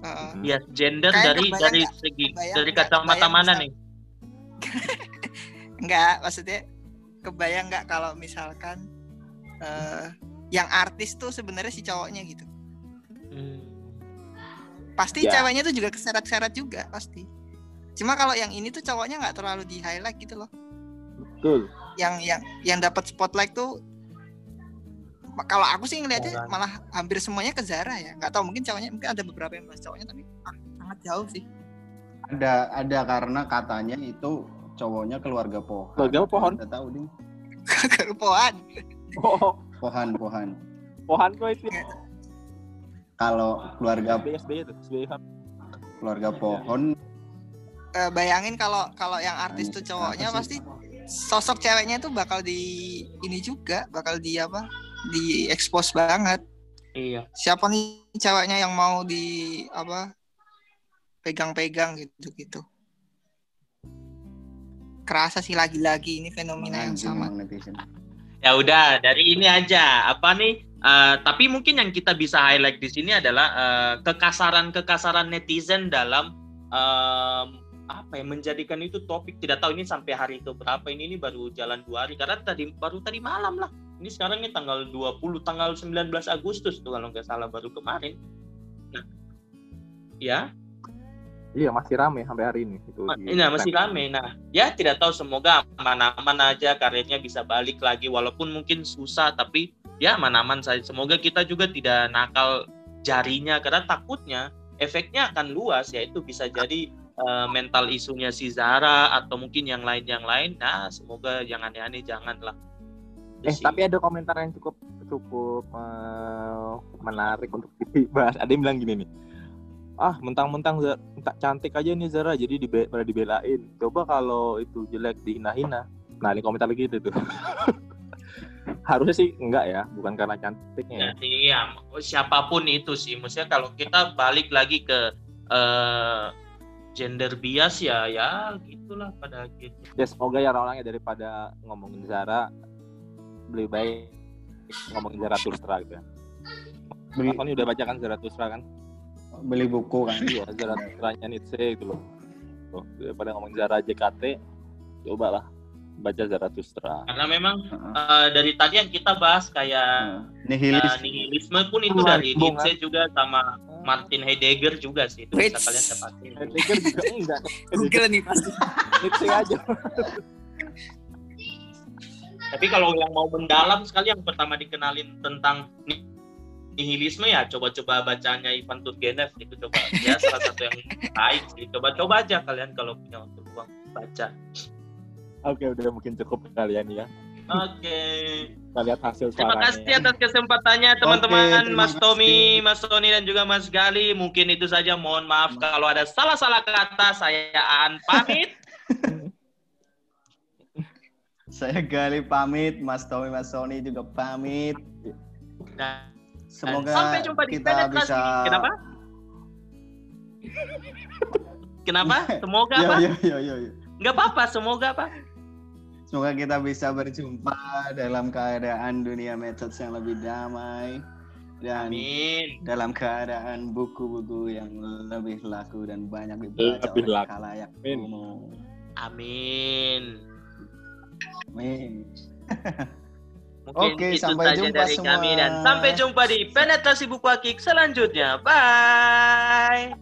Uh, bias gender dari dari gak, segi dari kacamata mana nih?
Enggak, maksudnya kebayang nggak kalau misalkan uh, yang artis tuh sebenarnya si cowoknya gitu. Hmm. Pasti ya. ceweknya tuh juga keseret-seret juga pasti. Cuma kalau yang ini tuh cowoknya nggak terlalu di highlight gitu loh.
Betul.
Yang yang yang dapat spotlight tuh kalau aku sih ngeliatnya oh, malah hampir semuanya ke Zara ya. Nggak tahu mungkin cowoknya mungkin ada beberapa yang bahas cowoknya tapi ah, sangat jauh sih.
Ada ada karena katanya itu cowoknya keluarga pohon.
Keluarga pohon.
Tidak tahu nih.
keluarga pohon.
Oh. Pohan pohan.
Pohan tuh itu.
Kalau keluarga
BSB itu,
Keluarga pohon.
Uh, bayangin kalau kalau yang artis tuh cowoknya pasti sosok ceweknya itu bakal di ini juga bakal di apa di expose banget.
Iya.
Siapa nih ceweknya yang mau di apa pegang-pegang gitu gitu. Kerasa sih lagi-lagi ini fenomena yang sama.
ya udah dari ini aja. Apa nih? Uh, tapi mungkin yang kita bisa highlight di sini adalah uh, kekasaran-kekasaran netizen dalam um, apa ya menjadikan itu topik. Tidak tahu ini sampai hari ke berapa. Ini ini baru jalan dua hari. Karena tadi baru tadi malam lah ini sekarang ini tanggal 20 tanggal 19 Agustus tuh kalau nggak salah baru kemarin nah ya
Iya masih rame sampai hari ini itu.
Nah, masih rame. Nah, ya tidak tahu semoga aman-aman aja karirnya bisa balik lagi walaupun mungkin susah tapi ya aman-aman saja. Semoga kita juga tidak nakal jarinya karena takutnya efeknya akan luas yaitu bisa jadi uh, mental isunya si Zara atau mungkin yang lain yang lain nah semoga yang aneh-aneh janganlah
eh si... tapi ada komentar yang cukup cukup uh, menarik untuk dibahas. Ada yang bilang gini nih, ah mentang-mentang tak cantik aja nih Zara jadi dibe pada dibelain. Coba kalau itu jelek dihina-hina. Nah ini komentar lagi itu tuh. Harusnya sih enggak ya, bukan karena cantiknya. Ya,
iya, siapa pun itu sih. Maksudnya kalau kita balik lagi ke uh, gender bias ya ya gitulah pada gitu.
Ya semoga ya orangnya daripada ngomongin Zara lebih baik ngomongin Zarathustra gitu ya. Beli... Aku udah baca kan Zarathustra kan?
Beli buku kan?
Iya, Zarathustra-nya Nietzsche gitu loh. Tuh, daripada ngomongin Zara JKT, cobalah baca Zarathustra.
Karena memang uh, dari tadi yang kita bahas kayak uh, nihilisme. Uh, nihilisme pun itu dari Nietzsche juga sama Martin Heidegger juga sih itu bisa kalian dapatin. Heidegger juga enggak.
Google nih pasti.
Nietzsche aja. Tapi kalau yang mau mendalam sekali yang pertama dikenalin tentang nihilisme ya coba-coba bacanya Ivan Turgenev itu coba ya salah satu yang baik sih coba-coba aja kalian kalau punya waktu luang baca.
Oke udah mungkin cukup kalian ya.
Oke.
Kita lihat hasil
Terima kasih atas kesempatannya teman-teman okay, Mas Tommy, Mas Tony dan juga Mas Gali. Mungkin itu saja. Mohon maaf kalau ada salah-salah kata. Saya Aan pamit.
Saya Gali pamit, Mas Tommy, Mas Sony juga pamit.
Nah, Semoga sampai jumpa di kita bisa. Kenapa? Kenapa? Semoga apa? Yo, yo, yo, yo. Nggak apa-apa, semoga apa?
Semoga kita bisa berjumpa dalam keadaan dunia metode yang lebih damai dan Amin. dalam keadaan buku-buku yang lebih laku dan banyak dibaca lebih oleh kalayak umum.
Amin.
Amin.
Oke, itu sampai saja jumpa dari semua. kami dan sampai jumpa di penetrasi buku akik selanjutnya. Bye.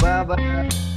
Bye bye.